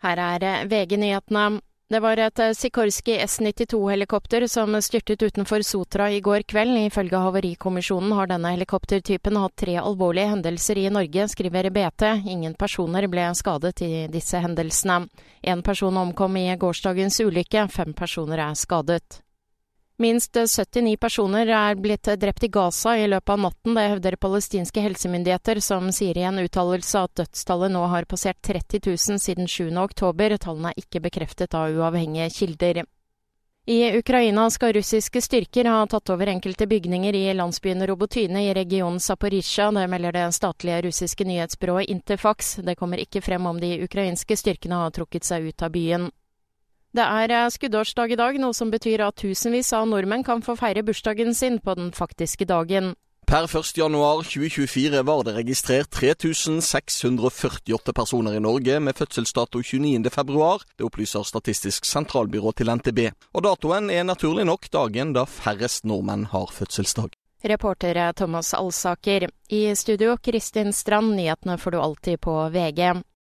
Her er VG-nyhetene. Det var et Sikorsky S-92-helikopter som styrtet utenfor Sotra i går kveld. Ifølge Havarikommisjonen har denne helikoptertypen hatt tre alvorlige hendelser i Norge, skriver BT. Ingen personer ble skadet i disse hendelsene. En person omkom i gårsdagens ulykke, fem personer er skadet. Minst 79 personer er blitt drept i Gaza i løpet av natten. Det hevder palestinske helsemyndigheter, som sier i en uttalelse at dødstallet nå har passert 30 000 siden 7. oktober. Tallene er ikke bekreftet av uavhengige kilder. I Ukraina skal russiske styrker ha tatt over enkelte bygninger i landsbyen Robotyne i regionen Zaporizjzja. Det melder det statlige russiske nyhetsbyrået Interfax. Det kommer ikke frem om de ukrainske styrkene har trukket seg ut av byen. Det er eh, skuddårsdag i dag, noe som betyr at tusenvis av nordmenn kan få feire bursdagen sin på den faktiske dagen. Per 1.1.2024 var det registrert 3648 personer i Norge med fødselsdato 29.2. Det opplyser Statistisk sentralbyrå til NTB. Og datoen er naturlig nok dagen da færrest nordmenn har fødselsdag. Reporter Thomas Alsaker. I studio Kristin Strand, nyhetene får du alltid på VG.